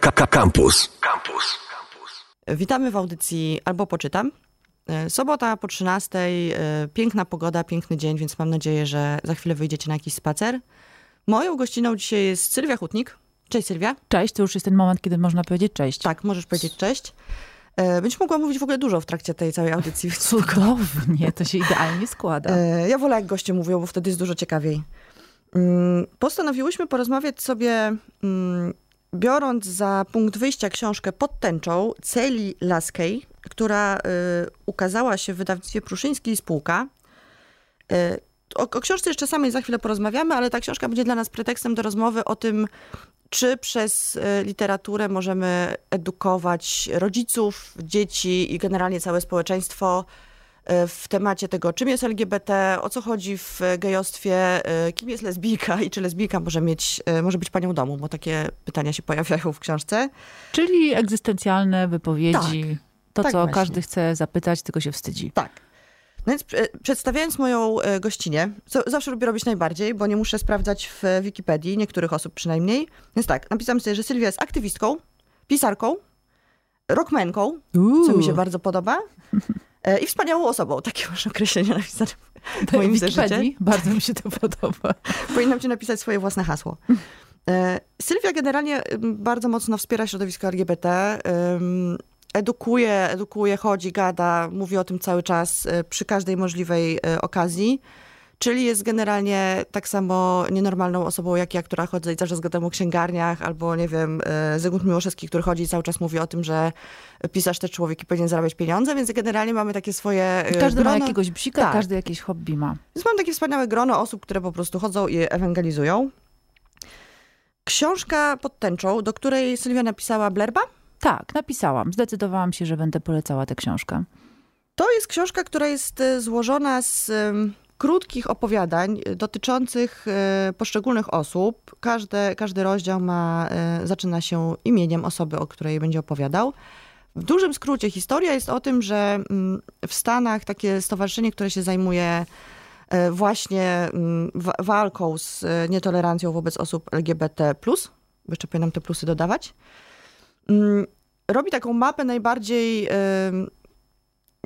Campus. Campus. Witamy w audycji Albo Poczytam. E, Sobota po 13, e, piękna pogoda, piękny dzień, więc mam nadzieję, że za chwilę wyjdziecie na jakiś spacer. Moją gościną dzisiaj jest Sylwia Hutnik. Cześć Sylwia. Cześć, to już jest ten moment, kiedy można powiedzieć cześć. Tak, możesz powiedzieć cześć. E, Będziesz mogła mówić w ogóle dużo w trakcie tej całej audycji. Cudownie, to się idealnie składa. Ja wolę, jak goście mówią, bo wtedy jest dużo ciekawiej. Mm, Postanowiłyśmy porozmawiać sobie, mm, biorąc za punkt wyjścia książkę pod tęczą Celi Laskiej, która y, ukazała się w wydawnictwie Pruszyński i Spółka. Y, o, o książce jeszcze samej za chwilę porozmawiamy, ale ta książka będzie dla nas pretekstem do rozmowy o tym, czy przez y, literaturę możemy edukować rodziców, dzieci i generalnie całe społeczeństwo w temacie tego, czym jest LGBT, o co chodzi w gejostwie, y, kim jest lesbijka i czy lesbijka może mieć, y, może być panią domu, bo takie pytania się pojawiają w książce. Czyli egzystencjalne wypowiedzi. To, tak co właśnie. każdy chce zapytać, tylko się wstydzi. Tak. No więc e, przedstawiając moją e, gościnę, co zawsze lubię robić najbardziej, bo nie muszę sprawdzać w Wikipedii, niektórych osób przynajmniej. Więc tak, napisałam sobie, że Sylwia jest aktywistką, pisarką, rockmenką, co mi się bardzo podoba, e, i wspaniałą osobą. Takie masz określenie napisane w moim. Wikipedii bardzo mi się to podoba. Powinnam ci napisać swoje własne hasło. E, Sylwia generalnie bardzo mocno wspiera środowisko LGBT. Edukuje, edukuje, chodzi, gada, mówi o tym cały czas e, przy każdej możliwej e, okazji. Czyli jest generalnie tak samo nienormalną osobą jak ja, która chodzi i cały czas gadam o księgarniach, albo nie wiem, e, Zygmunt Miłoszewski, który chodzi i cały czas mówi o tym, że pisarz też człowiek i powinien zarabiać pieniądze, więc generalnie mamy takie swoje e, Każdy ma grono. jakiegoś psika, Tak. każdy jakieś hobby ma. Więc mam takie wspaniałe grono osób, które po prostu chodzą i ewangelizują. Książka pod tęczą, do której Sylwia napisała blerba, Tak, napisałam. Zdecydowałam się, że będę polecała tę książkę. to jest książka, która jest e, złożona z krótkich opowiadań e, dotyczących e, poszczególnych osób. Każde, każdy rozdział ma, e, zaczyna się imieniem osoby, o której będzie opowiadał. W dużym skrócie historia jest o tym, że mm, w Stanach takie stowarzyszenie, które się zajmuje właśnie mm, wa- walką z nietolerancją wobec osób LGBT+, jeszcze powinnam te plusy dodawać, mm, robi taką mapę najbardziej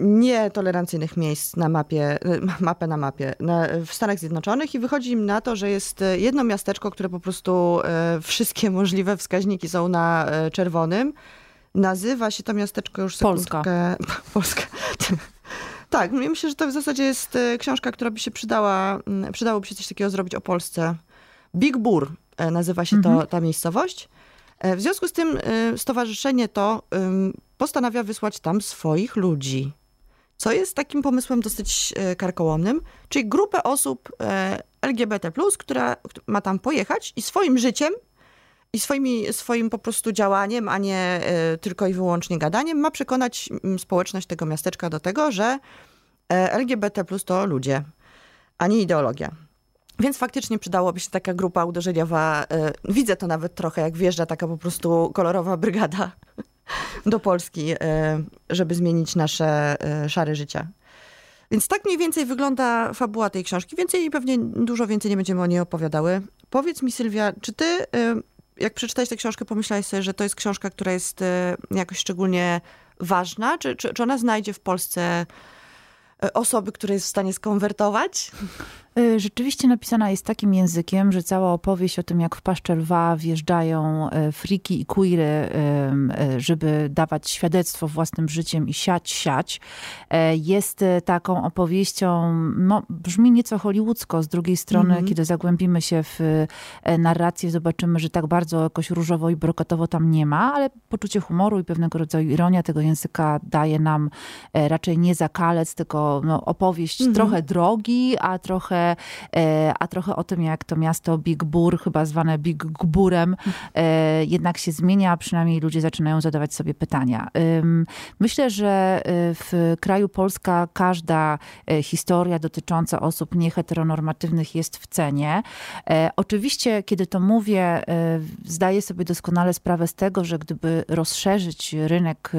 nietolerancyjnych miejsc na mapie, ma- mapę na mapie na, w Stanach Zjednoczonych i wychodzi im na to, że jest e, jedno miasteczko, które po prostu e, wszystkie możliwe wskaźniki są na e, czerwonym. Nazywa się to miasteczko już Polska. sekundkę. Polska. tak, ja myślę, że to w zasadzie jest książka, która by się przydała, przydałoby się coś takiego zrobić o Polsce. Big Bur nazywa się to, ta miejscowość. W związku z tym stowarzyszenie to postanawia wysłać tam swoich ludzi, co jest takim pomysłem dosyć e, karkołomnym, czyli grupę osób e, LGBT+, która ma tam pojechać i swoim życiem i swoimi, swoim po prostu działaniem, a nie e, tylko i wyłącznie gadaniem, ma przekonać mm, społeczność tego miasteczka do tego, że LGBT+, to ludzie, a nie ideologia. Więc faktycznie przydałoby się taka grupa uderzeniowa. Widzę to nawet trochę, jak wjeżdża taka po prostu kolorowa brygada do Polski, e, żeby zmienić nasze e, szare życia. Więc tak mniej więcej wygląda fabuła tej książki. Więcej pewnie dużo więcej nie będziemy o niej opowiadały. Powiedz mi, Sylwia, czy ty, e, jak przeczytałeś tę książkę, pomyślałeś sobie, że to jest książka, która jest jakoś szczególnie ważna? Czy, czy, czy ona znajdzie w Polsce osoby, które jest w stanie skonwertować? Y, Rzeczywiście napisana jest takim językiem, że cała opowieść o tym, jak w paszczę lwa wjeżdżają y, friki i queery, y, żeby dawać świadectwo własnym życiem i siać, siać, y, jest taką opowieścią, no, brzmi nieco hollywoodzko. Z drugiej strony, Mhm. kiedy zagłębimy się w y, narrację, zobaczymy, że tak bardzo jakoś różowo i brokotowo tam nie ma, ale poczucie humoru i pewnego rodzaju ironia tego języka daje nam e, raczej nie zakalec, tylko no, opowieść Mhm. trochę drogi, a trochę, e, a trochę o tym, jak to miasto Big Bur, chyba zwane Big Gburem, e, jednak się zmienia, a przynajmniej ludzie zaczynają zadawać sobie pytania. Myślę, że e, w kraju Polska każda historia dotycząca osób nieheteronormatywnych jest w cenie. Oczywiście, kiedy to mówię, zdaję sobie doskonale sprawę z tego, że gdyby rozszerzyć rynek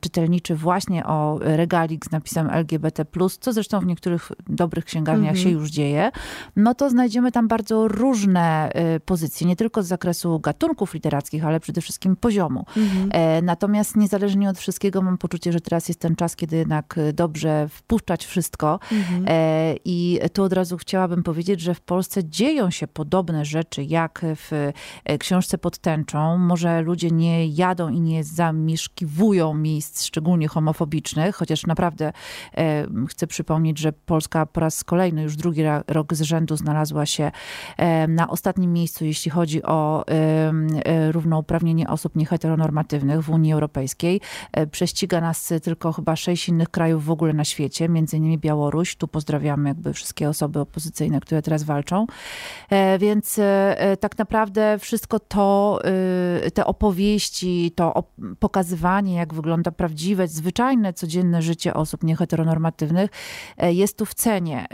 czytelniczy właśnie o regalik z napisem LGBT+, co zresztą w niektórych dobrych księgarniach Mhm. się już dzieje, no to znajdziemy tam bardzo różne y, pozycje, nie tylko z zakresu gatunków literackich, ale przede wszystkim poziomu. E, natomiast niezależnie od wszystkiego mam poczucie, że teraz jest ten czas, kiedy jednak y, dobrze wpuszczać wszystko. E, I tu od razu chciałabym powiedzieć, że w Polsce dzieją się podobne rzeczy jak w e, książce pod tęczą. Może ludzie nie jadą i nie zamieszkiwują miejsc szczególnie homofobicznych, chociaż naprawdę chcę przypomnieć, że Polska po raz kolejny, już drugi rok z rzędu znalazła się na ostatnim miejscu, jeśli chodzi o e, równouprawnienie osób nieheteronormatywnych w Unii Europejskiej. E, Prześciga nas tylko chyba sześć innych krajów w ogóle na świecie, między innymi Białoruś. Tu pozdrawiamy jakby wszystkie osoby opozycyjne, które teraz walczą. E, Więc tak naprawdę wszystko to, e, te opowieści, to pokazywanie, jak wygląda prawdziwe, zwyczajne, codzienne życie osób nieheteronormatywnych jest tu w cenie.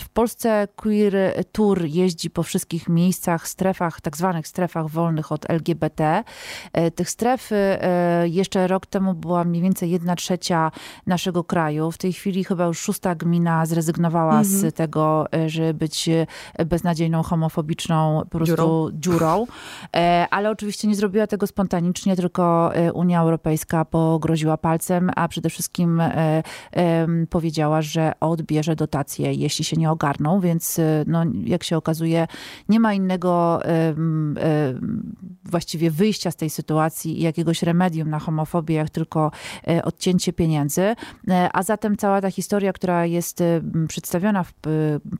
W Polsce Queer Tour jeździ po wszystkich miejscach, strefach, tak zwanych strefach wolnych od LGBT. E, Tych stref e, jeszcze rok temu była mniej więcej jedna trzecia naszego kraju. W tej chwili chyba już szósta gmina zrezygnowała z tego, e, żeby być beznadziejną, homofobiczną po prostu dziurą. Dziurą. Ale oczywiście nie zrobiła tego spontanicznie, tylko Unia Europejska pogroziła palcem, a przede wszystkim powiedziała, że odbierze dotacje, jeśli się nie ogarną, więc e, no, jak się okazuje, nie ma innego właściwie wyjścia z tej sytuacji i jakiegoś remedium na homofobię, jak tylko e, odcięcie pieniędzy. E, A zatem cała ta historia, która jest m, przedstawiona w p-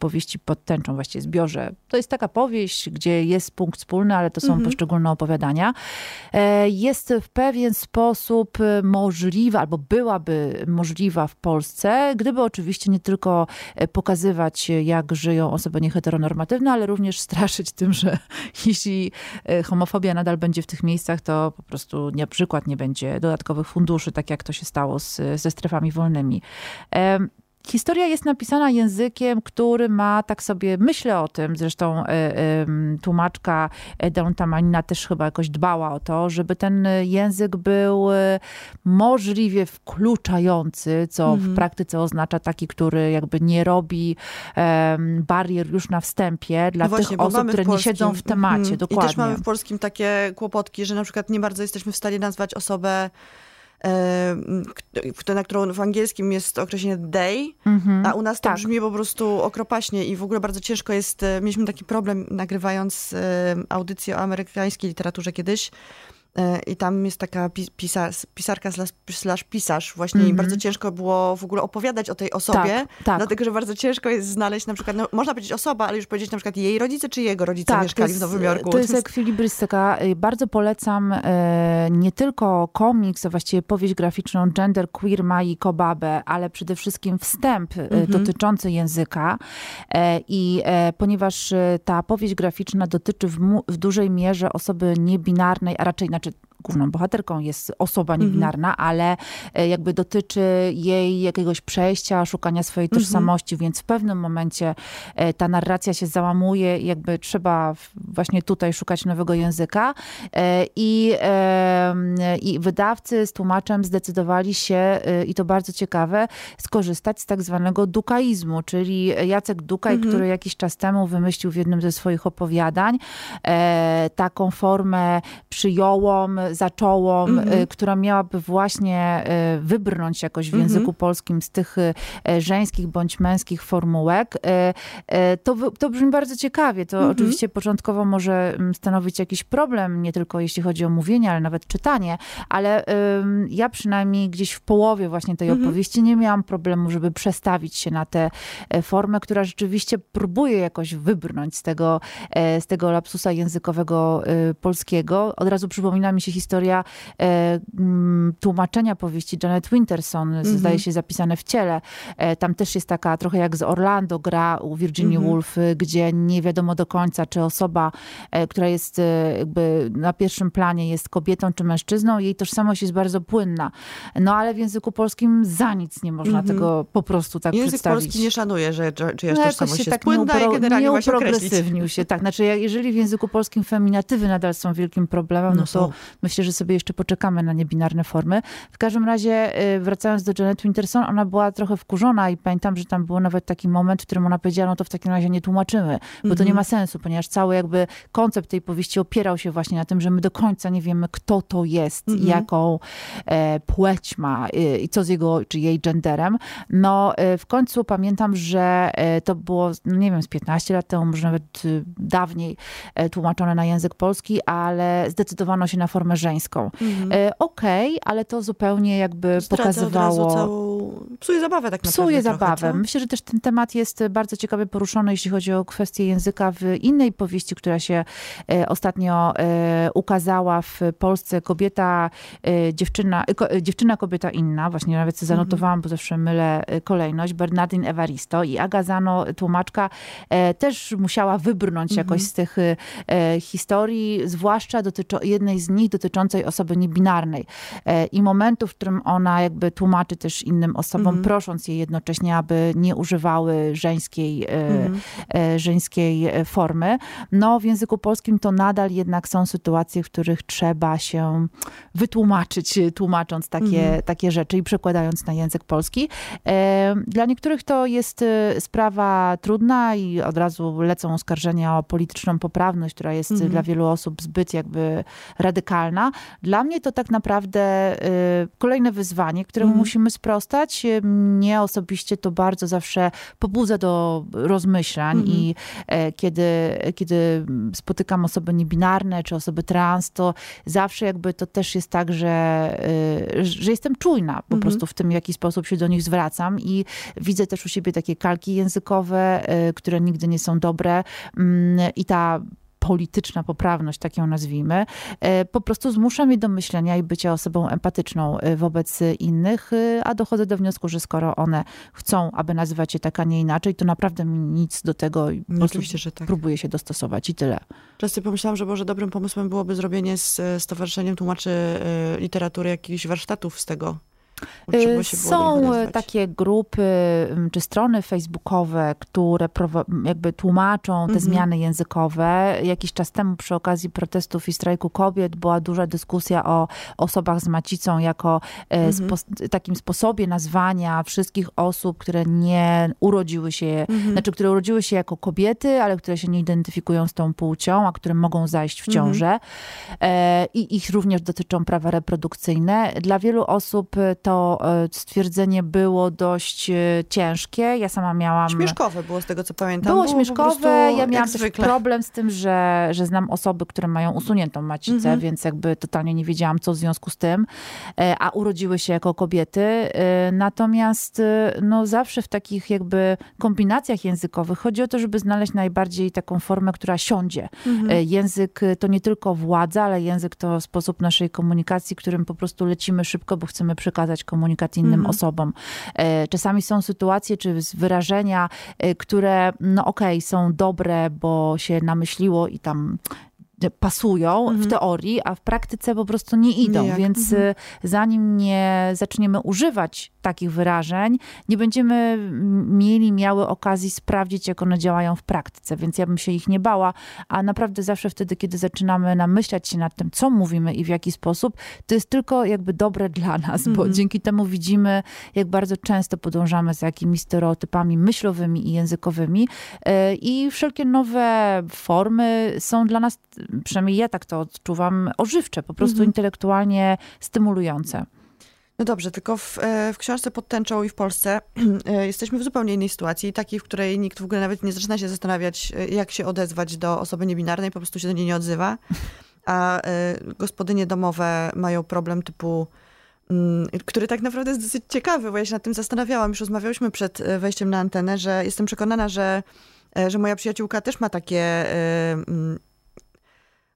powieści pod tęczą, właściwie zbiorze, to jest taka powieść, gdzie jest punkt wspólny, ale to są poszczególne opowiadania, e, jest w pewien sposób możliwa, albo byłaby możliwa w Polsce, gdyby oczywiście nie tylko e, pokazywać, jak żyją osoby nieheteronormatywne, ale również straszyć tym, że jeśli e, homofobia nadal będzie w tych miejscach, to po prostu na przykład nie będzie dodatkowych funduszy, tak jak to się stało z, ze strefami wolnymi. Historia jest napisana językiem, który ma, tak sobie myślę o tym, zresztą e, em, tłumaczka e, Dawn Tamanina też chyba jakoś dbała o to, żeby ten język był e, możliwie wkluczający, co w praktyce oznacza taki, który jakby nie robi barier już na wstępie dla No właśnie, tych osób, które nie polskim- siedzą w temacie, Mhm. dokładnie. I też mamy w polskim takie kłopotki, że na przykład nie bardzo jesteśmy w stanie nazwać osobę, e, na którą w angielskim jest określenie they, a u nas to tak. brzmi po prostu okropaśnie i w ogóle bardzo ciężko jest, e, mieliśmy taki problem nagrywając e, audycję o amerykańskiej literaturze kiedyś, I tam jest taka pi- pisar, pisarka slash, pisarz właśnie i bardzo ciężko było w ogóle opowiadać o tej osobie. Tak, tak. dlatego że bardzo ciężko jest znaleźć na przykład, no, można powiedzieć osoba, ale już powiedzieć na przykład jej rodzice czy jego rodzice mieszkali to w Nowym Jorku. To jest ekwilibrystyka. Y, Bardzo polecam e, nie tylko komiks, a właściwie powieść graficzną Gender Queer Mai Kobabe, ale przede wszystkim wstęp e, Mhm. dotyczący języka. E, I e, ponieważ e, ta powieść graficzna dotyczy w, w dużej mierze osoby niebinarnej, a raczej znaczy główną bohaterką jest osoba Mhm. niebinarna, ale e, jakby dotyczy jej jakiegoś przejścia, szukania swojej Mhm. tożsamości, więc w pewnym momencie e, ta narracja się załamuje jakby trzeba właśnie tutaj szukać nowego języka. E, I, I wydawcy z tłumaczem zdecydowali się, i to bardzo ciekawe, skorzystać z tak zwanego dukaizmu, czyli Jacek Dukaj, który jakiś czas temu wymyślił w jednym ze swoich opowiadań taką formę przyjąłą, zacząłą, e, która miałaby właśnie e, wybrnąć jakoś w języku polskim z tych e, żeńskich bądź męskich formułek. To, to brzmi bardzo ciekawie. To oczywiście początkowo może mm, stanowić jakiś problem, nie tylko jeśli chodzi o mówienie, ale nawet czytanie, ale ja przynajmniej gdzieś w połowie właśnie tej opowieści nie miałam problemu, żeby przestawić się na tę e, formę, która rzeczywiście próbuje jakoś wybrnąć z tego, e, z tego lapsusa językowego polskiego. Od razu przypomina mi się historia e, mm, tłumaczenia powieści Janet Winterson, zdaje się zapisane w ciele. E, Tam też jest taka trochę jak z Orlando gra u Virginia Woolf, y, gdzie nie wiadomo do końca, czy osoba, e, która jest e, jakby na pierwszym planie jest kobietą czy mężczyzną, jej tożsamość jest bardzo płynna. No ale w języku polskim za nic nie można tego po prostu tak Język przedstawić. polski nie szanuje, że czyjaś No, tożsamość się jest tak płynna nie i generalnie nie ma się określić. się. Tak, znaczy jeżeli w języku polskim feminatywy nadal są wielkim problemem, no, No to są. Myślę, że sobie jeszcze poczekamy na niebinarne formy. W każdym razie, y, wracając do Janet Winterson, ona była trochę wkurzona i pamiętam, że tam był nawet taki moment, w którym ona powiedziała, no to w takim razie nie tłumaczymy, bo to nie ma sensu, ponieważ cały jakby koncept tej powieści opierał się właśnie na tym, że my do końca nie wiemy, kto to jest, jaką e, płeć ma e, i co z jego, czy jej genderem. No e, w końcu pamiętam, że e, to było, no nie wiem, z 15 lat temu, może nawet dawniej e, tłumaczone na język polski, ale zdecydowano się na formę żeńską. E, Okej, ale to zupełnie jakby razu pokazywało... całą... Psuje zabawę tak naprawdę Psuje trochę, zabawę. co? Myślę, że też ten temat jest bardzo ciekawie poruszony, jeśli chodzi o kwestię języka w innej powieści, która się e, ostatnio e, ukazała w Polsce. Kobieta, dziewczyna, dziewczyna, kobieta inna. Właśnie nawet sobie zanotowałam, bo zawsze mylę kolejność. Bernardin Evaristo i Agazano, tłumaczka, też musiała wybrnąć jakoś z tych historii, zwłaszcza dotyczą, jednej z nich dotyczącej osoby niebinarnej. E, I momentu, w którym ona jakby tłumaczy też innym osobom, prosząc je jednocześnie, aby nie używały żeńskiej, e, e, żeńskiej formy. No w języku polskim to nadal jednak są sytuacje, w których trzeba się wytłumaczyć, tłumacząc takie, takie rzeczy i przekładając na język polski. Dla niektórych to jest sprawa trudna i od razu lecą oskarżenia o polityczną poprawność, która jest dla wielu osób zbyt jakby radykalna. Dla mnie to tak naprawdę e, kolejne wyzwanie, któremu musimy sprostać. E, Mnie osobiście to bardzo zawsze pobudza do rozmyślań i e, kiedy, kiedy spotykam osoby niebinarne czy osoby trans, to zawsze jakby to też jest tak, że, e, że jestem czujna po prostu w tym, w jaki sposób się do nich zwracam i widzę też u siebie takie kalki językowe, które nigdy nie są dobre Mm, i ta polityczna poprawność, tak ją nazwijmy, e, po prostu zmusza mnie do myślenia i bycia osobą empatyczną e, wobec innych, e, a dochodzę do wniosku, że skoro one chcą, aby nazywać się tak, a nie inaczej, to naprawdę mi nic do tego No, oczywiście, że tak. próbuję się dostosować i tyle. Często pomyślałam, że może dobrym pomysłem byłoby zrobienie z Stowarzyszeniem Tłumaczy e, Literatury jakichś warsztatów z tego. Do Są takie grupy m, czy strony facebookowe, które jakby tłumaczą te zmiany językowe. Jakiś czas temu przy okazji protestów i strajku kobiet była duża dyskusja o osobach z macicą jako e, spo- takim sposobie nazwania wszystkich osób, które nie urodziły się, znaczy które urodziły się jako kobiety, ale które się nie identyfikują z tą płcią, a które mogą zajść w ciążę. E, I ich również dotyczą prawa reprodukcyjne. Dla wielu osób e, to e, stwierdzenie było dość e, ciężkie. Ja sama miałam... Śmieszkowe było z tego, co pamiętam. Było po śmieszkowe. Ja miałam też problem z tym, że, że znam osoby, które mają usuniętą macicę, Mhm. więc jakby totalnie nie wiedziałam, co w związku z tym, e, a urodziły się jako kobiety. Natomiast no, zawsze w takich jakby kombinacjach językowych chodzi o to, żeby znaleźć najbardziej taką formę, która siądzie. Mhm. Język to nie tylko władza, ale język to sposób naszej komunikacji, którym po prostu lecimy szybko, bo chcemy przekazać komunikat innym Mhm. osobom. E, Czasami są sytuacje czy wyrażenia, e, które no okej, są dobre, bo się namyśliło i tam pasują w teorii, a w praktyce po prostu nie idą. Nijak. Więc e, zanim nie zaczniemy używać takich wyrażeń, nie będziemy mieli, miały okazji sprawdzić, jak one działają w praktyce. Więc ja bym się ich nie bała, a naprawdę zawsze wtedy, kiedy zaczynamy namyślać się nad tym, co mówimy i w jaki sposób, to jest tylko jakby dobre dla nas, bo dzięki temu widzimy, jak bardzo często podążamy za jakimiś stereotypami myślowymi i językowymi e, i wszelkie nowe formy są dla nas, przynajmniej ja tak to odczuwam, ożywcze, po prostu intelektualnie stymulujące. No dobrze, tylko w, e, w książce pod tęczą i w Polsce e, jesteśmy w zupełnie innej sytuacji, takiej, w której nikt w ogóle nawet nie zaczyna się zastanawiać, e, jak się odezwać do osoby niebinarnej, po prostu się do niej nie odzywa. A gospodynie domowe mają problem typu, mm, który tak naprawdę jest dosyć ciekawy, bo ja się nad tym zastanawiałam, już rozmawiałyśmy przed wejściem na antenę, że jestem przekonana, że, że moja przyjaciółka też ma takie...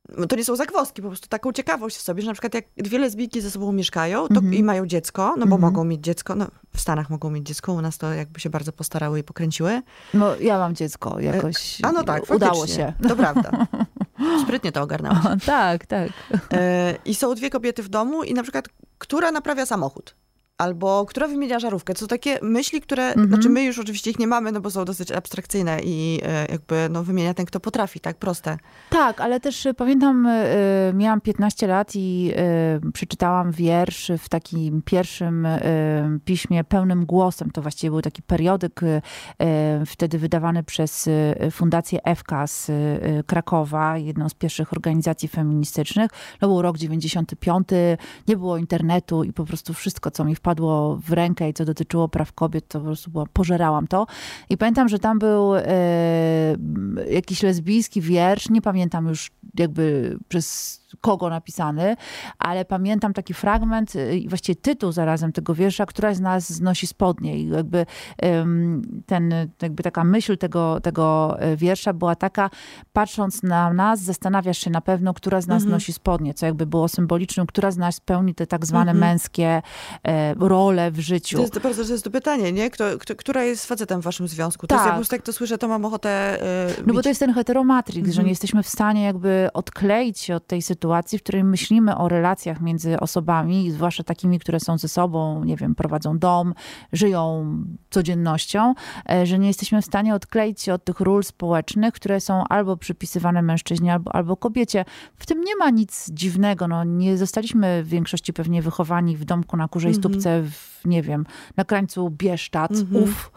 e, mm, no to nie są zagwozdki, po prostu taką ciekawość w sobie, że na przykład jak dwie lesbijki ze sobą mieszkają to, i mają dziecko, no bo mogą mieć dziecko, no w Stanach mogą mieć dziecko, u nas to jakby się bardzo postarały i pokręciły. No, ja mam dziecko jakoś. A no tak, Udało faktycznie. się. To prawda. Sprytnie to ogarnęłaś. tak, tak. E, I są dwie kobiety w domu i na przykład, która naprawia samochód. Albo która wymienia żarówkę. To są takie myśli, które, Mhm. znaczy my już oczywiście ich nie mamy, no bo są dosyć abstrakcyjne i e, jakby no, wymienia ten, kto potrafi, tak proste. Tak, ale też y, pamiętam, y, miałam 15 lat i przeczytałam wiersz w takim pierwszym piśmie pełnym głosem. To właściwie był taki periodyk wtedy wydawany przez Fundację FK z Krakowa, jedną z pierwszych organizacji feministycznych. To był rok 95, nie było internetu i po prostu wszystko, co mi wpadło w rękę i co dotyczyło praw kobiet, to po prostu była, pożerałam to. I pamiętam, że tam był e, jakiś lesbijski wiersz, nie pamiętam już jakby przez kogo napisany, ale pamiętam taki fragment y, i właściwie tytuł zarazem tego wiersza, któraś z nas znosi spodnie i jakby ten, jakby taka myśl tego, tego e, wiersza była taka, patrząc na nas, zastanawiasz się na pewno, która z nas Mhm. nosi spodnie, co jakby było symbolicznym, która z nas pełni te tak zwane Mhm. męskie e, role w życiu. To jest bardzo często pytanie, nie? Kto, kto, która jest facetem w waszym związku? To jest, Tak. jak to słyszę, to mam ochotę e, No bo to jest ten heteromatrix, że Mhm. nie jesteśmy w stanie jakby odkleić się od tej sytuacji, w której myślimy o relacjach między osobami, zwłaszcza takimi, które są ze sobą, nie wiem, prowadzą dom, żyją codziennością, e, że nie jesteśmy w stanie odkleić się od tych ról społecznych, które są albo przypisywane mężczyźnie, albo, albo kobiecie. W tym nie ma nic dziwnego. No, nie zostaliśmy w większości pewnie wychowani w domku na kurzej Mhm. stópce, w, nie wiem, na krańcu Bieszczad, Mhm. uf.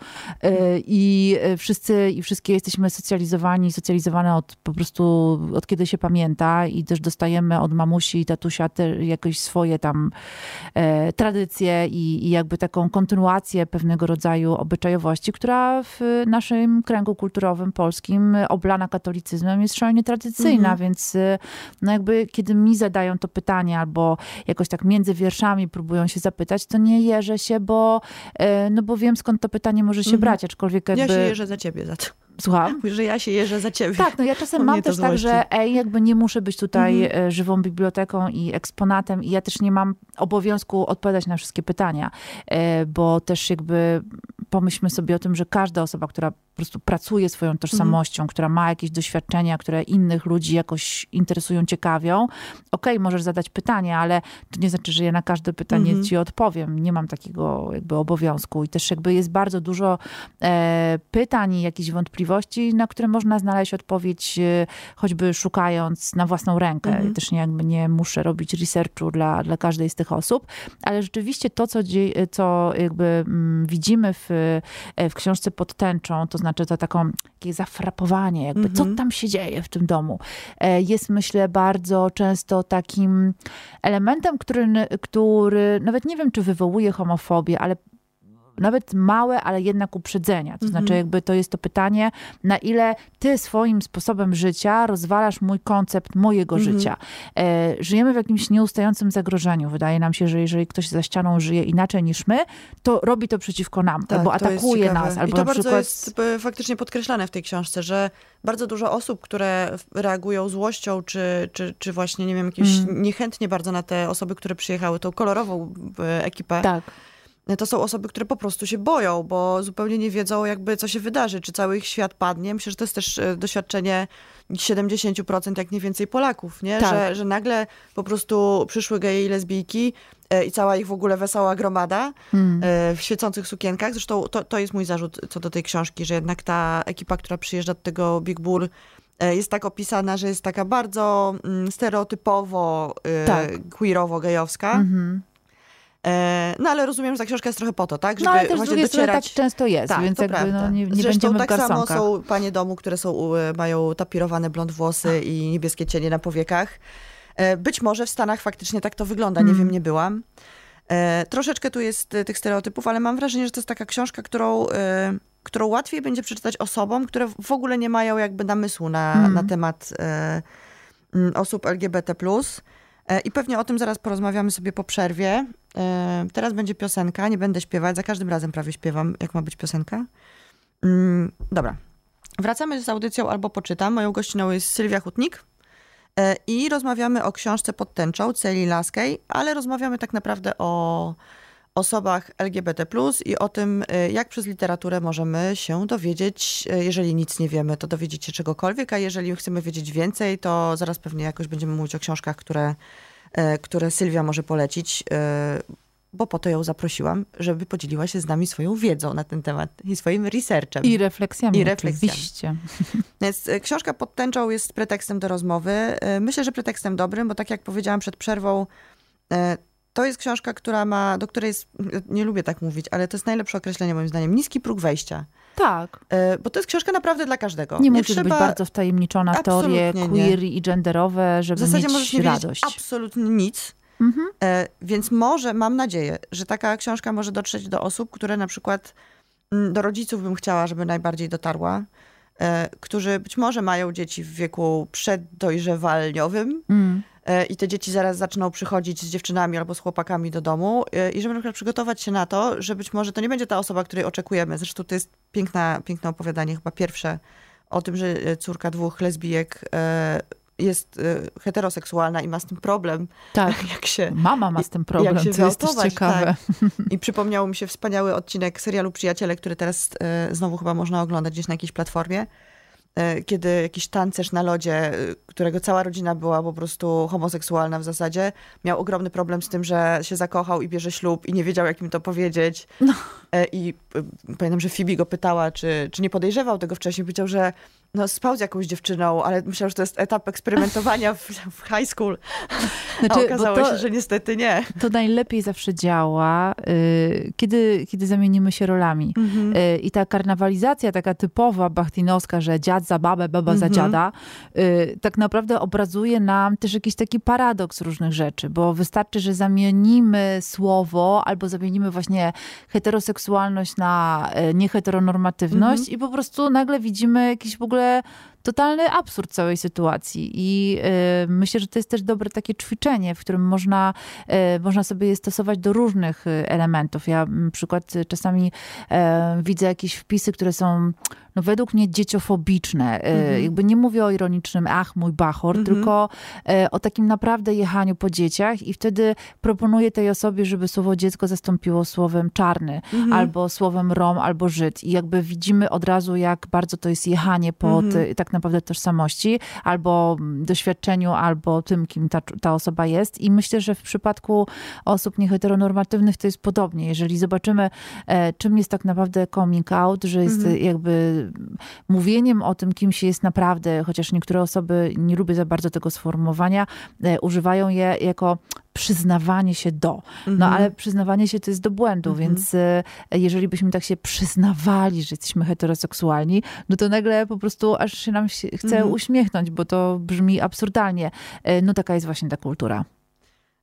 E, I e, wszyscy i wszystkie jesteśmy socjalizowani, socjalizowane od po prostu od kiedy się pamięta i też dostajemy od mamusi i tatusia te jakieś swoje tam e, tradycje i, i jakby taką kontynuację pewnego rodzaju obyczajowości, która w naszym kręgu kulturowym polskim oblana katolicyzmem jest szalenie tradycyjna, Mhm. więc e, no jakby kiedy mi zadają to pytanie albo jakoś tak między wierszami próbują się zapytać, to nie jeżę się, bo, e, no bo wiem skąd to pytanie może się Mhm. brać, aczkolwiek jakby... Ja się jeżę za ciebie za to. Słucham? Mówię, że ja się jeżę za ciebie. Tak, no ja czasem mam też tak, że ej, jakby nie muszę być tutaj Mhm. e, żywą biblioteką i eksponatem i ja też nie mam obowiązku odpowiadać na wszystkie pytania, e, bo też jakby pomyślmy sobie o tym, że każda osoba, która po prostu pracuje swoją tożsamością, która ma jakieś doświadczenia, które innych ludzi jakoś interesują, ciekawią, okej, możesz zadać pytanie, ale to nie znaczy, że ja na każde pytanie Mhm. ci odpowiem. Nie mam takiego jakby obowiązku i też jakby jest bardzo dużo e, pytań i jakichś wątpliwości, na które można znaleźć odpowiedź, e, choćby szukając na własną rękę. Mhm. Też nie, jakby nie muszę robić researchu dla, dla każdej z tych osób, ale rzeczywiście to, co, dzie- co jakby mm, widzimy w, e, w książce pod tęczą, to znaczy to taką, takie zafrapowanie, jakby co Mhm. tam się dzieje w tym domu, e, jest myślę bardzo często takim elementem, który, który nawet nie wiem, czy wywołuje homofobię, ale nawet małe, ale jednak uprzedzenia. To Mhm. znaczy, jakby to jest to pytanie, na ile ty swoim sposobem życia rozwalasz mój koncept mojego Mhm. życia. E, żyjemy w jakimś nieustającym zagrożeniu. Wydaje nam się, że jeżeli ktoś za ścianą żyje inaczej niż my, to robi to przeciwko nam, Tak, albo atakuje nas, albo I to bardzo przykład... jest e, faktycznie podkreślane w tej książce, że bardzo dużo osób, które reagują złością, czy, czy, czy właśnie, nie wiem, jakieś Mm. niechętnie bardzo na te osoby, które przyjechały, tą kolorową e, ekipę, Tak. To są osoby, które po prostu się boją, bo zupełnie nie wiedzą jakby, co się wydarzy, czy cały ich świat padnie. Myślę, że to jest też e, doświadczenie 70% jak nie więcej Polaków, nie? Tak. Że, że nagle po prostu przyszły geje i lesbijki e, i cała ich w ogóle wesoła gromada Mm. e, w świecących sukienkach. Zresztą to, to jest mój zarzut co do tej książki, że jednak ta ekipa, która przyjeżdża do tego Big Bur, e, jest tak opisana, że jest taka bardzo mm, stereotypowo, Tak. queerowo-gejowska. Mhm. E, no ale rozumiem, że ta książka jest trochę po to, tak? Żeby No ale też z właśnie strony tak docierać... często jest, Tak, więc jakby prawda. no, nie, nie Zresztą będziemy tak samo są panie domu, które są, mają tapirowane blond włosy i niebieskie cienie na powiekach. E, Być może w Stanach faktycznie tak to wygląda, nie Mm. wiem, nie byłam. E, Troszeczkę tu jest tych stereotypów, ale mam wrażenie, że to jest taka książka, którą, którą łatwiej będzie przeczytać osobom, które w ogóle nie mają jakby namysłu na, Mm. na temat osób LGBT+. I pewnie o tym zaraz porozmawiamy sobie po przerwie. E, Teraz będzie piosenka, nie będę śpiewać, za każdym razem prawie śpiewam, jak ma być piosenka. Mm, Dobra. Wracamy z audycją albo poczytam. Moją gościną jest Sylwia Hutnik e, i rozmawiamy o książce pod tęczą Celi Laskiej, ale rozmawiamy tak naprawdę o osobach LGBT+, i o tym, e, jak przez literaturę możemy się dowiedzieć, jeżeli nic nie wiemy, to dowiedzieć się czegokolwiek, a jeżeli chcemy wiedzieć więcej, to zaraz pewnie jakoś będziemy mówić o książkach, które, które Sylwia może polecić. E, bo po to ją zaprosiłam, żeby podzieliła się z nami swoją wiedzą na ten temat i swoim researchem. I refleksjami, I refleksjami. oczywiście. Więc e, książka pod tęczą jest pretekstem do rozmowy. E, Myślę, że pretekstem dobrym, bo tak jak powiedziałam przed przerwą, e, to jest książka, która ma, do której jest, nie lubię tak mówić, ale to jest najlepsze określenie moim zdaniem, niski próg wejścia. Tak. E, Bo to jest książka naprawdę dla każdego. Nie, musisz być bardzo wtajemniczona w teorie nie. queer i genderowe, W żeby zasadzie mieć możesz nie radość. absolutnie nic. Mhm. E, Więc może, mam nadzieję, że taka książka może dotrzeć do osób, które na przykład, mm, do rodziców bym chciała, żeby najbardziej dotarła, e, którzy być może mają dzieci w wieku przeddojrzewalniowym Mm. E, i te dzieci zaraz zaczną przychodzić z dziewczynami albo z chłopakami do domu e, i żeby na przykład przygotować się na to, że być może to nie będzie ta osoba, której oczekujemy. Zresztą to jest piękna, piękne opowiadanie, chyba pierwsze, o tym, że e, córka dwóch lesbijek jest heteroseksualna i ma z tym problem, Tak. jak się Mama ma z tym problem, jak się co jest ciekawe. I przypomniał mi się wspaniały odcinek serialu Przyjaciele, który teraz znowu chyba można oglądać gdzieś na jakiejś platformie, kiedy jakiś tancerz na lodzie, e, którego cała rodzina była po prostu homoseksualna w zasadzie, miał ogromny problem z tym, że się zakochał i bierze ślub i nie wiedział, jak im to powiedzieć. E, I e, pamiętam, że Phoebe go pytała, czy, czy nie podejrzewał tego wcześniej. Powiedział, że no, spał z jakąś dziewczyną, ale myślał, że to jest etap eksperymentowania w, w high school. A Znaczy, bo okazało to- się, że niestety nie. To najlepiej zawsze działa, y, kiedy, kiedy zamienimy się rolami. Mhm. Y, I ta karnawalizacja taka typowa bachtinowska, że dziad za babę, baba za Mhm. dziada, y, tak naprawdę obrazuje nam też jakiś taki paradoks różnych rzeczy, bo wystarczy, że zamienimy słowo albo zamienimy właśnie heteroseksualność na y, nieheteronormatywność Mhm. i po prostu nagle widzimy jakiś w ogóle 对 totalny absurd całej sytuacji. I y, myślę, że to jest też dobre takie ćwiczenie, w którym można, y, można sobie je stosować do różnych y, elementów. Ja na przykład y, czasami e, widzę jakieś wpisy, które są no, według mnie dzieciofobiczne. Y, Jakby nie mówię o ironicznym ach, mój bachor, Mhm. tylko o takim naprawdę jechaniu po dzieciach i wtedy proponuję tej osobie, żeby słowo dziecko zastąpiło słowem czarny, Mhm. albo słowem rom, albo żyd. I jakby widzimy od razu, jak bardzo to jest jechanie po Mhm. ty, tak naprawdę tożsamości, albo doświadczeniu, albo tym, kim ta, ta osoba jest. I myślę, że w przypadku osób nieheteronormatywnych to jest podobnie. Jeżeli zobaczymy, e, czym jest tak naprawdę coming out, że jest Mhm. jakby mówieniem o tym, kim się jest naprawdę, chociaż niektóre osoby, nie lubię za bardzo tego sformułowania, e, używają je jako przyznawanie się do. No Mhm. ale przyznawanie się to jest do błędu, Mhm. więc e, jeżeli byśmy tak się przyznawali, że jesteśmy heteroseksualni, no to nagle po prostu aż się nam się chce Mhm. uśmiechnąć, bo to brzmi absurdalnie. E, No taka jest właśnie ta kultura.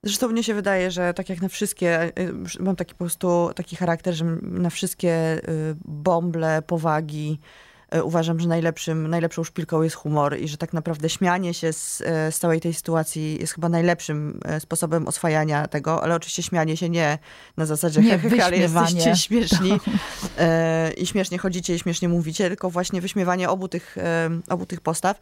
Zresztą mnie się wydaje, że tak jak na wszystkie, y, mam taki po prostu taki charakter, że na wszystkie y, bąble, powagi uważam, że najlepszym, najlepszą szpilką jest humor i że tak naprawdę śmianie się z, y, z całej tej sytuacji jest chyba najlepszym y, sposobem oswajania tego, ale oczywiście śmianie się nie na zasadzie Nie, he, he, ale jesteście śmieszni y, i śmiesznie chodzicie i śmiesznie mówicie, tylko właśnie wyśmiewanie obu tych, obu tych postaw.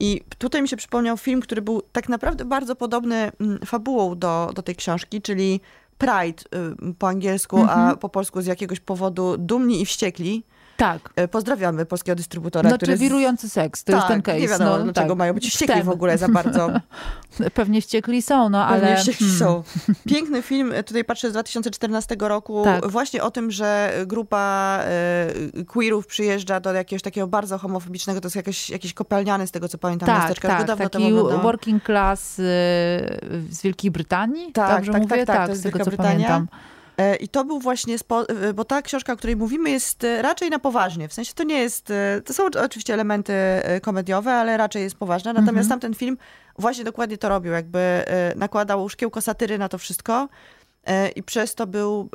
I tutaj mi się przypomniał film, który był tak naprawdę bardzo podobny mm, fabułą do, do tej książki, czyli Pride y, po angielsku, a Mhm. po polsku z jakiegoś powodu Dumni i Wściekli. Tak. Y, Pozdrawiamy polskiego dystrybutora, Znaczy który... z- wirujący seks, to tak, jest ten case. nie wiadomo, no, dlaczego tak. mają być wściekli w ogóle za bardzo. Pewnie wściekli są, no Pewnie ale... wściekli hmm. są. Piękny film, y, tutaj patrzę z 2014 roku, Tak. właśnie o tym, że grupa y, queerów przyjeżdża do jakiegoś takiego bardzo homofobicznego, to jest jakiś, jakiś kopalniany z tego, co pamiętam, Tak, miasteczka. Tak, dawno taki temu working class y, z Wielkiej Brytanii, Tak, dobrze tak, mówię? tak, tak, to jest z tego Wielka co pamiętam. E, I to był właśnie, e, bo ta książka, o której mówimy, jest e, raczej na poważnie. W sensie to nie jest, to są oczywiście elementy komediowe, ale raczej jest poważna. Natomiast Mhm. tamten film właśnie dokładnie to robił, jakby nakładał szkiełko satyry na to wszystko i przez to był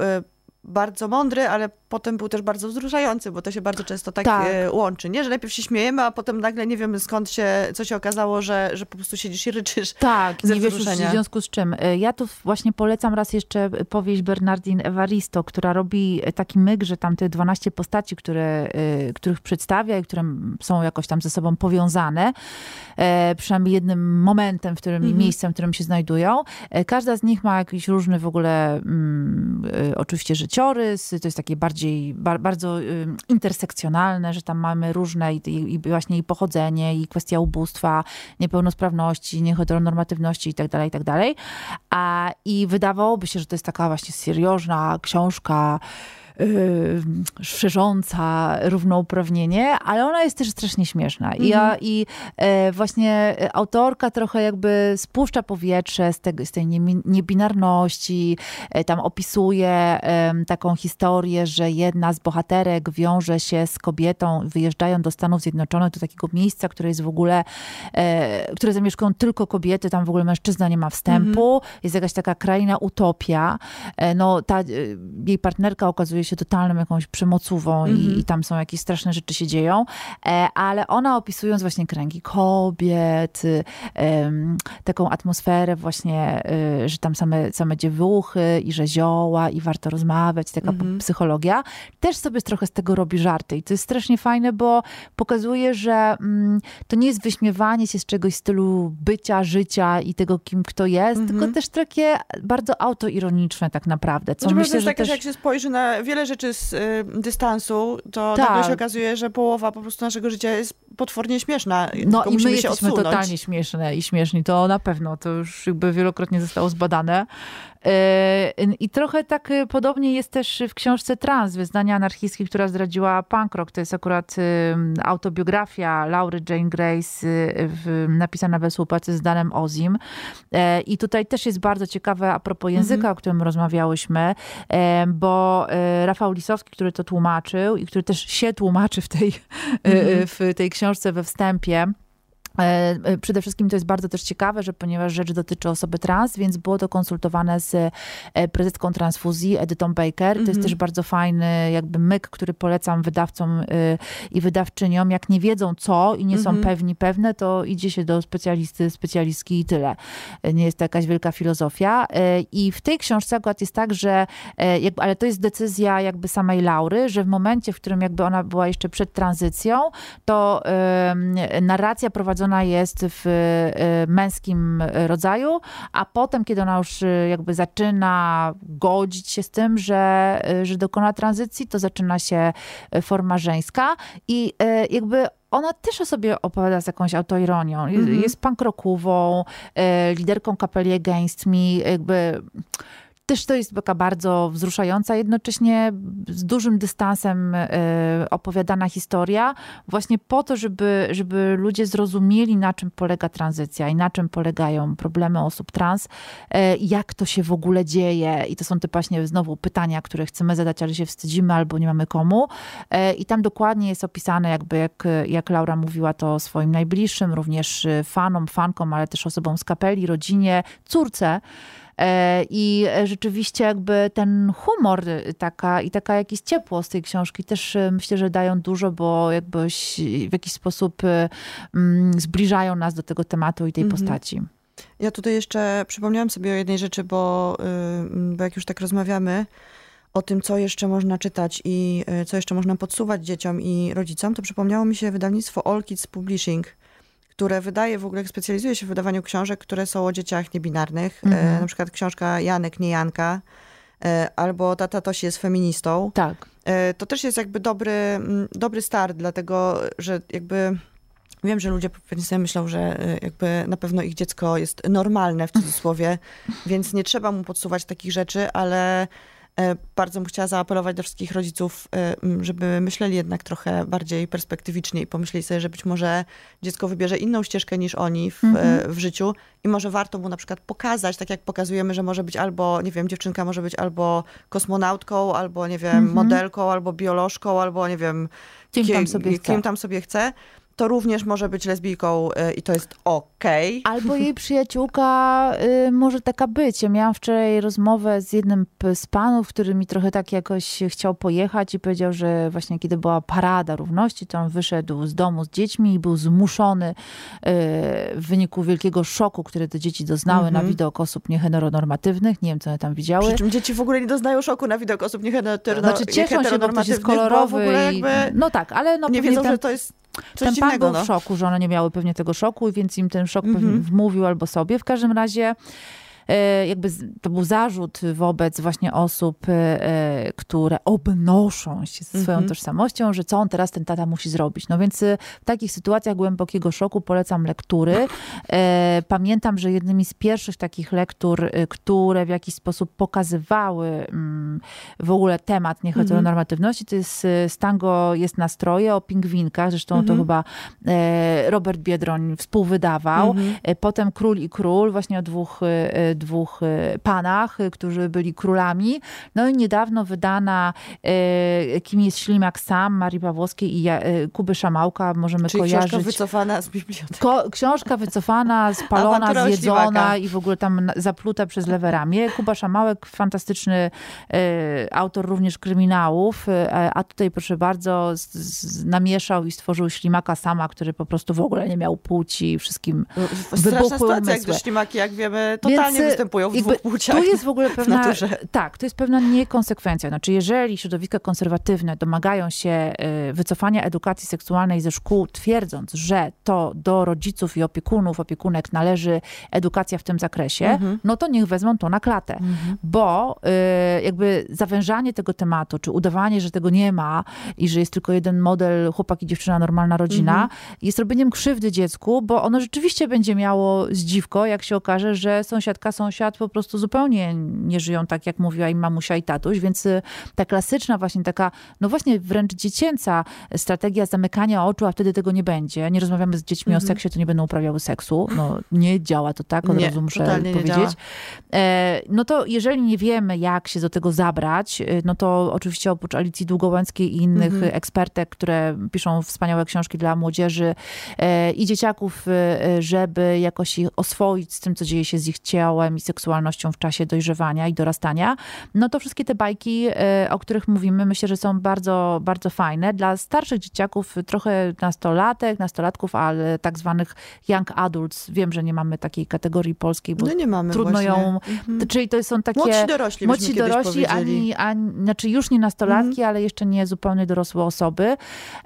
bardzo mądry, ale potem był też bardzo wzruszający, bo to się bardzo często tak, Tak. e, łączy, nie? Że najpierw się śmiejemy, a potem nagle nie wiemy skąd się, co się okazało, że, że po prostu siedzisz i ryczysz. Tak, ze nie wiesz już w związku z czym. Y, Ja tu właśnie polecam raz jeszcze powieść Bernardine Evaristo, która robi taki myk, że tam te 12 postaci, które, y, których przedstawia i które są jakoś tam ze sobą powiązane, e, przynajmniej jednym momentem, w którym, Mhm. miejscem, w którym się znajdują. E, Każda z nich ma jakiś różny w ogóle, mm, oczywiście życiorys, to jest takie bardziej bardziej, bar, bardzo intersekcjonalne, że tam mamy różne i, i, właśnie i pochodzenie, i kwestia ubóstwa, niepełnosprawności, nieheteronormatywności i tak dalej, i tak dalej. A, I wydawałoby się, że to jest taka właśnie seriożna książka, yy, szerząca równouprawnienie, ale ona jest też strasznie śmieszna. I, ja, mhm. i e, właśnie autorka trochę jakby spuszcza powietrze z, tego, z tej niebinarności, e, tam opisuje e, taką historię, że jedna z bohaterek wiąże się z kobietą, wyjeżdżają do Stanów Zjednoczonych, do takiego miejsca, które jest w ogóle, e, które zamieszkują tylko kobiety, tam w ogóle mężczyzna nie ma wstępu, mhm. jest jakaś taka kraina utopia. E, no, ta, e, jej partnerka okazuje się się totalną jakąś przemocową mm -hmm. i, mhm. i, tam są jakieś straszne rzeczy się dzieją, e, ale ona opisując właśnie kręgi kobiet, taką atmosferę właśnie, e, że tam same, same dziewuchy i że zioła i warto rozmawiać, taka mm -hmm. psychologia, też sobie trochę z tego robi żarty i to jest strasznie fajne, bo pokazuje, że mm, to nie jest wyśmiewanie się z czegoś w stylu bycia, życia i tego, kim kto jest, mm -hmm. tylko też takie bardzo autoironiczne tak naprawdę, co znaczy, myślę, że tak, też... jak się spojrzy na wiele rzeczy z y, dystansu, to tak. nagle się okazuje, że połowa po prostu naszego życia jest potwornie śmieszna. No i my jesteśmy odsunąć. totalnie śmieszne i śmieszni, to na pewno, to już jakby wielokrotnie zostało zbadane. Y, I trochę tak y, podobnie jest też w książce Trans, Wyznania anarchistki, która zdradziła punk rock. To jest akurat y, autobiografia Laury Jane Grace napisana we współpracy z Danem Ozim. I tutaj też jest bardzo ciekawe a propos języka, mhm. o którym rozmawiałyśmy, bo Rafał Lisowski, który to tłumaczył i który też się tłumaczy w tej, mhm. w tej książce we wstępie, E, e, przede wszystkim to jest bardzo też ciekawe, że ponieważ rzecz dotyczy osoby trans, więc było to konsultowane z e, prezeską transfuzji Edytą Baker. To jest mhm. też bardzo fajny jakby myk, który polecam wydawcom i wydawczyniom. Jak nie wiedzą co i nie są mhm. pewni pewne, to idzie się do specjalisty, specjalistki i tyle. Nie jest to jakaś wielka filozofia. I w tej książce akurat jest tak, że jakby, ale to jest decyzja jakby samej Laury, że w momencie, w którym jakby ona była jeszcze przed tranzycją, to narracja prowadzona prowadzona jest w y, męskim rodzaju, a potem, kiedy ona już y, jakby zaczyna godzić się z tym, że, y, że dokona tranzycji, to zaczyna się forma żeńska i jakby ona też o sobie opowiada z jakąś autoironią. Jest, mm -hmm. jest pankrokową, liderką kapeli Against Me, jakby też to jest taka bardzo wzruszająca, jednocześnie z dużym dystansem e, opowiadana historia, właśnie po to, żeby, żeby ludzie zrozumieli, na czym polega tranzycja i na czym polegają problemy osób trans, e, jak to się w ogóle dzieje. I to są te właśnie znowu pytania, które chcemy zadać, ale się wstydzimy albo nie mamy komu. E, I tam dokładnie jest opisane, jakby jak, jak Laura mówiła to swoim najbliższym, również fanom, fankom, ale też osobom z kapeli, rodzinie, córce. E, I rzeczywiście jakby ten humor taka, i taka jakieś ciepło z tej książki też e, myślę, że dają dużo, bo jakby w jakiś sposób e, mm, zbliżają nas do tego tematu i tej mhm. postaci. Ja tutaj jeszcze przypomniałam sobie o jednej rzeczy, bo, bo jak już tak rozmawiamy, o tym, co jeszcze można czytać i co jeszcze można podsuwać dzieciom i rodzicom, to przypomniało mi się wydawnictwo All Kids Publishing, które wydaje, w ogóle specjalizuje się w wydawaniu książek, które są o dzieciach niebinarnych. Mm -hmm. na przykład książka Janek, nie Janka, e, albo Tata Tosi jest feministą. Tak. E, to też jest jakby dobry, dobry start, dlatego, że jakby Wiem, że ludzie pewnie sobie myślą, że jakby na pewno ich dziecko jest normalne w cudzysłowie, więc nie trzeba mu podsuwać takich rzeczy, ale E, bardzo bym chciała zaapelować do wszystkich rodziców, e, żeby myśleli jednak trochę bardziej perspektywicznie i pomyśleli sobie, że być może dziecko wybierze inną ścieżkę niż oni w, mhm. w życiu i może warto mu na przykład pokazać, tak jak pokazujemy, że może być albo, nie wiem, dziewczynka może być albo kosmonautką, albo, nie wiem, mhm. modelką, albo biolożką, albo, nie wiem, kim, kim tam sobie. Kim tam sobie chce to również może być lesbijką y, i to jest okej. Okay. Albo jej przyjaciółka y, może taka być. Ja miałam wczoraj rozmowę z jednym z panów, który mi trochę tak jakoś chciał pojechać i powiedział, że właśnie kiedy była parada równości, to on wyszedł z domu z dziećmi i był zmuszony y, w wyniku wielkiego szoku, który te dzieci doznały mm -hmm. na mhm. widok osób nieheteronormatywnych. Nie wiem, co one tam widziały. Przy czym dzieci w ogóle nie doznają szoku na widok osób nieheteronormatywnych. Znaczy cieszą się, bo ktoś jest kolorowy. I, no tak, ale no nie wiedzą, że to jest Coś ten pan był no. w szoku, że one nie miały pewnie tego szoku, więc im ten szok mm -hmm. wmówił albo sobie. W każdym razie jakby to był zarzut wobec właśnie osób, e, które obnoszą się ze swoją mhm. tożsamością, że co on teraz ten tata musi zrobić. No więc w takich sytuacjach głębokiego szoku polecam lektury. Pamiętam, że jednymi z pierwszych takich lektur, które w jakiś sposób pokazywały mm, w ogóle temat nieheteronormatywności, to jest Stango jest nastroje o pingwinkach, zresztą to mhm. chyba Robert Biedroń współwydawał. Mhm. Potem Król i Król, właśnie o dwóch, e, dwóch e, panach, e, którzy byli królami. No i niedawno wydana Kim jest ślimak sam, Marii Pawłowskiej i Kuby Szamałka, możemy Czyli kojarzyć. książka wycofana z biblioteki. Ko książka wycofana, spalona, zjedzona i w ogóle tam zapluta przez lewe ramię. Kuba Szamałek, fantastyczny autor również kryminałów, a tutaj proszę bardzo namieszał i stworzył ślimaka sama, który po prostu w ogóle nie miał płci, wszystkim no, wybuchły sytuacja, umysły. gdyż ślimaki, jak wiemy, totalnie Więc, występują w dwóch płciach. Tu jest w ogóle pewna, tak, to jest pewna niekonsekwencja. Znaczy, jeżeli środowiska konserwatywne domagają się y, wycofania edukacji seksualnej ze szkół, twierdząc, że to do rodziców i opiekunów, opiekunek należy edukacja w tym zakresie, mhm. no to niech wezmą to na klatę. Mhm. Bo y, jakby zawężanie tego tematu, czy udawanie, że tego nie ma i że jest tylko jeden model chłopak i dziewczyna, normalna rodzina, mhm. jest robieniem krzywdy dziecku, bo ono rzeczywiście będzie miało zdziwko, jak się okaże, że sąsiadka, sąsiad po prostu zupełnie nie żyją tak, jak mówiła im mamusia i tatuś, więc y, ta klasyczna właśnie taka, no właśnie wręcz dziecięca strategia zamykania oczu, a wtedy tego nie będzie. Nie rozmawiamy z dziećmi mhm. o seksie, to nie będą uprawiały seksu. No nie działa to tak, od nie, razu muszę powiedzieć. E, no to jeżeli nie wiemy, jak się do tego zabrać, y, no to oczywiście oprócz Alicji Długołęckiej i innych mhm. ekspertek, które piszą wspaniałe książki dla młodzieży e, i dzieciaków, y, żeby jakoś ich oswoić z tym, co dzieje się z ich ciałem i seksualnością w czasie dojrzewania i dorastania, no to wszystkie te bajki, e, o których mówimy, myślę, że są bardzo, bardzo fajne. Dla starszych dzieciaków, trochę nastolatek, nastolatków, ale tak zwanych young adults, wiem, że nie mamy takiej kategorii polskiej, bo no mamy trudno właśnie. ją... Mhm. Czyli to są takie... Młodsi dorośli, Młodsi dorośli, ani, ani, znaczy już nie nastolatki, mhm. ale jeszcze nie zupełnie dorosłe osoby.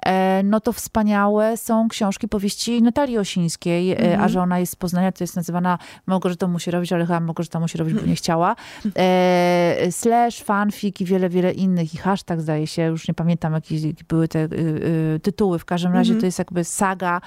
E, no to wspaniałe są książki, powieści Natalii Osińskiej, e, mhm. a że ona jest z Poznania, to jest nazywana Małgorzata musi robić, ale chyba Małgorzata musi robić, bo nie chciała. E, slash, fanfic i wiele, wiele innych i hashtag zdaje się, już nie pamiętam jakie były te y, y, tytuły. W każdym razie mhm. to jest jakby saga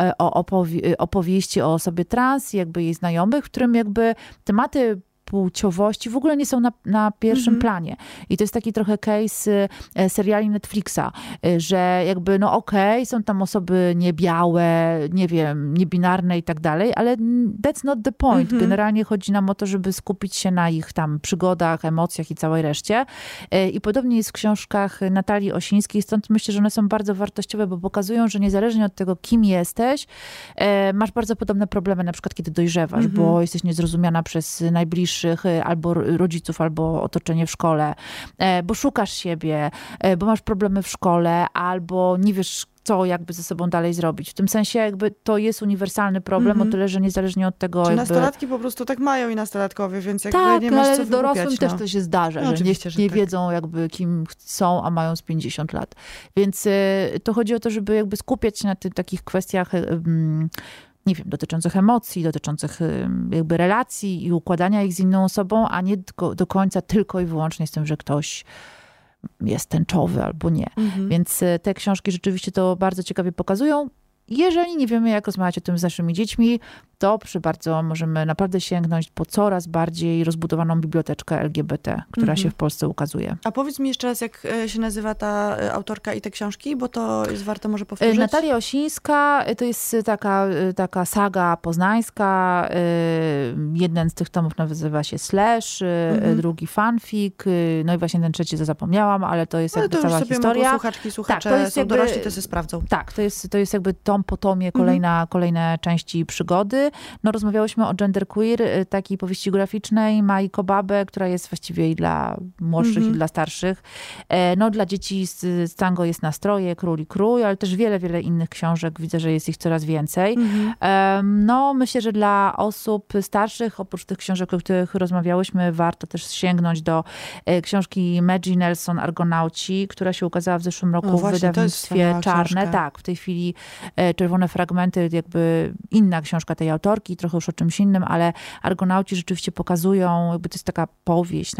e, o opowie opowieści o osobie trans, jakby jej znajomych, w którym jakby tematy płciowości w ogóle nie są na, na pierwszym mm -hmm. planie. I to jest taki trochę case e, seriali Netflixa, e, że jakby no okej, okay, są tam osoby niebiałe, nie wiem, niebinarne i tak dalej, ale that's not the point. Mm -hmm. Generalnie chodzi nam o to, żeby skupić się na ich tam przygodach, emocjach i całej reszcie. E, I podobnie jest w książkach Natalii Osińskiej, stąd myślę, że one są bardzo wartościowe, bo pokazują, że niezależnie od tego, kim jesteś, masz bardzo podobne problemy, na przykład kiedy dojrzewasz, mm -hmm. bo jesteś niezrozumiana przez najbliższych najbliższych, y, albo rodziców, albo otoczenie w szkole, e, bo szukasz siebie, e, bo masz problemy w szkole, albo nie wiesz, co jakby ze sobą dalej zrobić. W tym sensie jakby to jest uniwersalny problem, mm -hmm. o tyle, że niezależnie od tego... Czy jakby... nastolatki po prostu tak mają i nastolatkowie, więc jakby tak, nie masz ale co dorosłym no. też to się zdarza, no, że nie, że nie tak. wiedzą jakby kim są, a mają z 50 lat. Więc y, to chodzi o to, żeby jakby skupiać się na tych takich kwestiach y, nie wiem, dotyczących emocji, dotyczących jakby relacji i układania ich z inną osobą, a nie do, do końca tylko i wyłącznie z tym, że ktoś jest tęczowy albo nie. Mhm. Więc y, te książki rzeczywiście to bardzo ciekawie pokazują. Jeżeli nie wiemy, jak rozmawiać o tym z naszymi dziećmi, to przy bardzo możemy naprawdę sięgnąć po coraz bardziej rozbudowaną biblioteczkę LGBT, która mhm. się w Polsce ukazuje. A powiedz mi jeszcze raz, jak e, się nazywa ta e, autorka i te książki, bo to jest warto może powtórzyć. Natalia Osińska, to jest taka, taka saga poznańska. Jeden z tych tomów nazywa się Slash, mhm. drugi fanfic, no i właśnie ten trzeci, co zapomniałam, ale to jest jakby to cała historia. słuchaczki, słuchacze tak, to jest są jakby, dorośli, to się sprawdzą. Tak, to jest, to jest jakby tom po tomie, kolejna, mhm. kolejne części przygody. No rozmawiałyśmy o genderqueer, y, takiej powieści graficznej Mai Kobabe, która jest właściwie i dla młodszych, mm -hmm. i dla starszych. E, no dla dzieci z, z tango jest Nastroje, Król i Krój, ale też wiele, wiele innych książek. Widzę, że jest ich coraz więcej. Mm -hmm. No myślę, że dla osób starszych, oprócz tych książek, o których rozmawiałyśmy, warto też sięgnąć do e, książki Maggie Nelson, Argonauci, która się ukazała w zeszłym roku no właśnie, w wydawnictwie Czarne. Książka. Tak, w tej chwili e, Czerwone Fragmenty, jakby inna książka tej autorki, trochę już o czymś innym, ale Argonauci rzeczywiście pokazują, jakby to jest taka powieść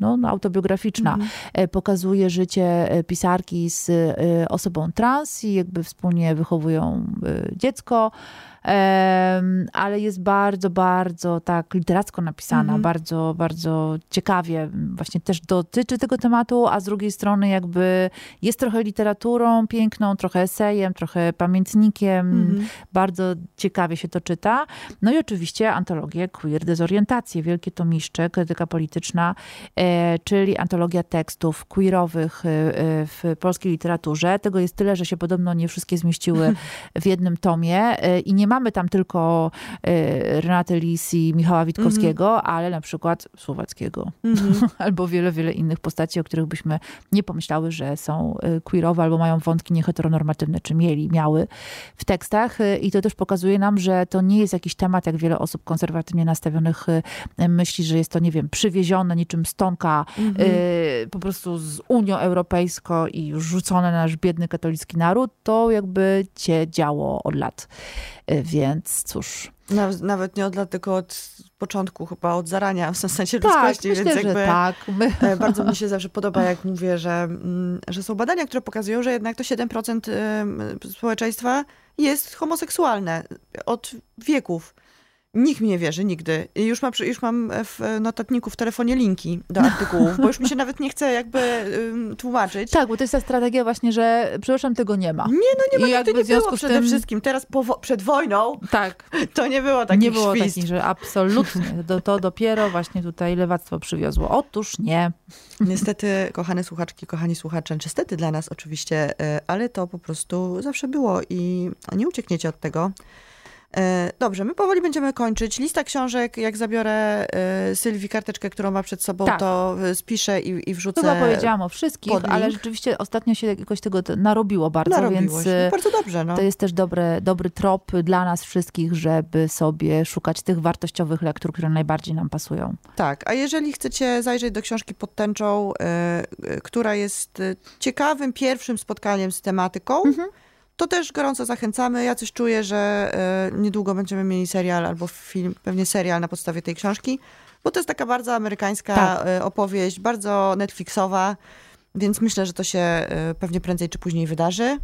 no, no, autobiograficzna, mm. pokazuje życie pisarki z osobą trans i jakby wspólnie wychowują dziecko ale jest bardzo, bardzo tak literacko napisana, -hmm. bardzo, bardzo ciekawie właśnie też dotyczy tego tematu, a z drugiej strony jakby jest trochę literaturą piękną, trochę esejem, trochę pamiętnikiem, -hmm. bardzo ciekawie się to czyta. No i oczywiście antologię Queer Dezorientacje, Wielkie Tomiszcze, krytyka polityczna, e, czyli antologia tekstów queerowych e, e, w polskiej literaturze. Tego jest tyle, że się podobno nie wszystkie zmieściły w jednym tomie i nie mamy tam tylko y, Renate Lis i Michała Witkowskiego, mm -hmm. ale na przykład Słowackiego. Mm -hmm. albo wiele, wiele innych postaci, o których byśmy nie pomyślały, że są y, queerowe albo mają wątki nieheteronormatywne, czy mieli, miały w tekstach. Y, I to też pokazuje nam, że to nie jest jakiś temat, jak wiele osób konserwatywnie nastawionych myśli, że jest to, nie wiem, przywiezione niczym stonka mm -hmm. po prostu z Unią Europejską i rzucone na nasz biedny katolicki naród, to jakby cię działo od lat. Więc cóż. Nawet, nawet nie od lat, tylko od początku, chyba od zarania w sensie tak, ludzkości. Myślę, więc jakby tak. My... E, bardzo mi się zawsze podoba, jak mówię, że, mm, że są badania, które pokazują, że jednak to 7% społeczeństwa jest homoseksualne od wieków. Nikt mi nie wierzy nigdy. Już, mam, już mam w notatniku w telefonie linki do artykułów, bo już mi się nawet nie chce jakby um, tłumaczyć. Tak, bo to jest ta strategia właśnie, że przepraszam, tego nie ma. Nie, no nie ma, I jakby nie było przede tym... wszystkim. Teraz po, przed wojną tak. to nie było takich Nie było takich, że absolutnie. To, to dopiero właśnie tutaj lewactwo przywiozło. Otóż nie. Niestety, kochane słuchaczki, kochani słuchacze, niestety dla nas oczywiście, e, ale to po prostu zawsze było i nie uciekniecie od tego. E, dobrze, my powoli będziemy kończyć. Lista książek, jak zabiorę e, Sylwii karteczkę, którą ma przed sobą, tak. to e, spiszę i, i wrzucę. Chyba powiedziałam o wszystkich, ale rzeczywiście ostatnio się jakoś tego narobiło bardzo, Narobiło więc się. bardzo dobrze. No. To jest też dobry, dobry trop dla nas wszystkich, żeby sobie szukać tych wartościowych lektur, które najbardziej nam pasują. Tak, a jeżeli chcecie zajrzeć do książki pod tęczą, która jest ciekawym pierwszym spotkaniem z tematyką, mhm to też gorąco zachęcamy. Ja coś czuję, że e, niedługo będziemy mieli serial albo film, pewnie serial na podstawie tej książki, bo to jest taka bardzo amerykańska tak. E, opowieść, bardzo Netflixowa, więc myślę, że to się e, pewnie prędzej czy później wydarzy.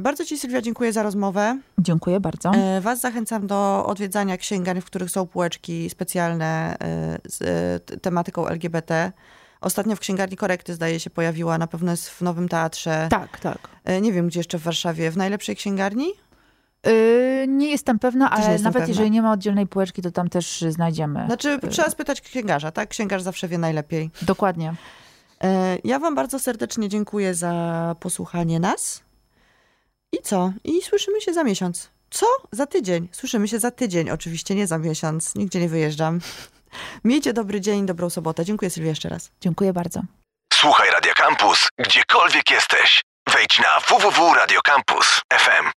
Bardzo Ci, Sylwia, dziękuję za rozmowę. Dziękuję bardzo. Was zachęcam do odwiedzania księgarni, w których są półeczki specjalne z tematyką LGBT. Ostatnio w księgarni korekty, zdaje się, pojawiła, na pewno jest w Nowym Teatrze. Tak, tak. E, nie wiem, gdzie jeszcze w Warszawie. W najlepszej księgarni? Yy, nie jestem pewna, ale nawet pewna. jeżeli nie ma oddzielnej półeczki, to tam też znajdziemy. Znaczy, yy. trzeba spytać księgarza, tak? Księgarz zawsze wie najlepiej. Dokładnie. Yy, ja wam bardzo serdecznie dziękuję za posłuchanie nas. I co? I słyszymy się za miesiąc. Co? Za tydzień. Słyszymy się za tydzień. Oczywiście nie za miesiąc. Nigdzie nie wyjeżdżam. Miejcie dobry dzień, dobrą sobotę. Dziękuję Sylwia jeszcze raz. Dziękuję bardzo. Słuchaj Radio Campus, gdziekolwiek jesteś. Wejdź na www.radiocampus.fm.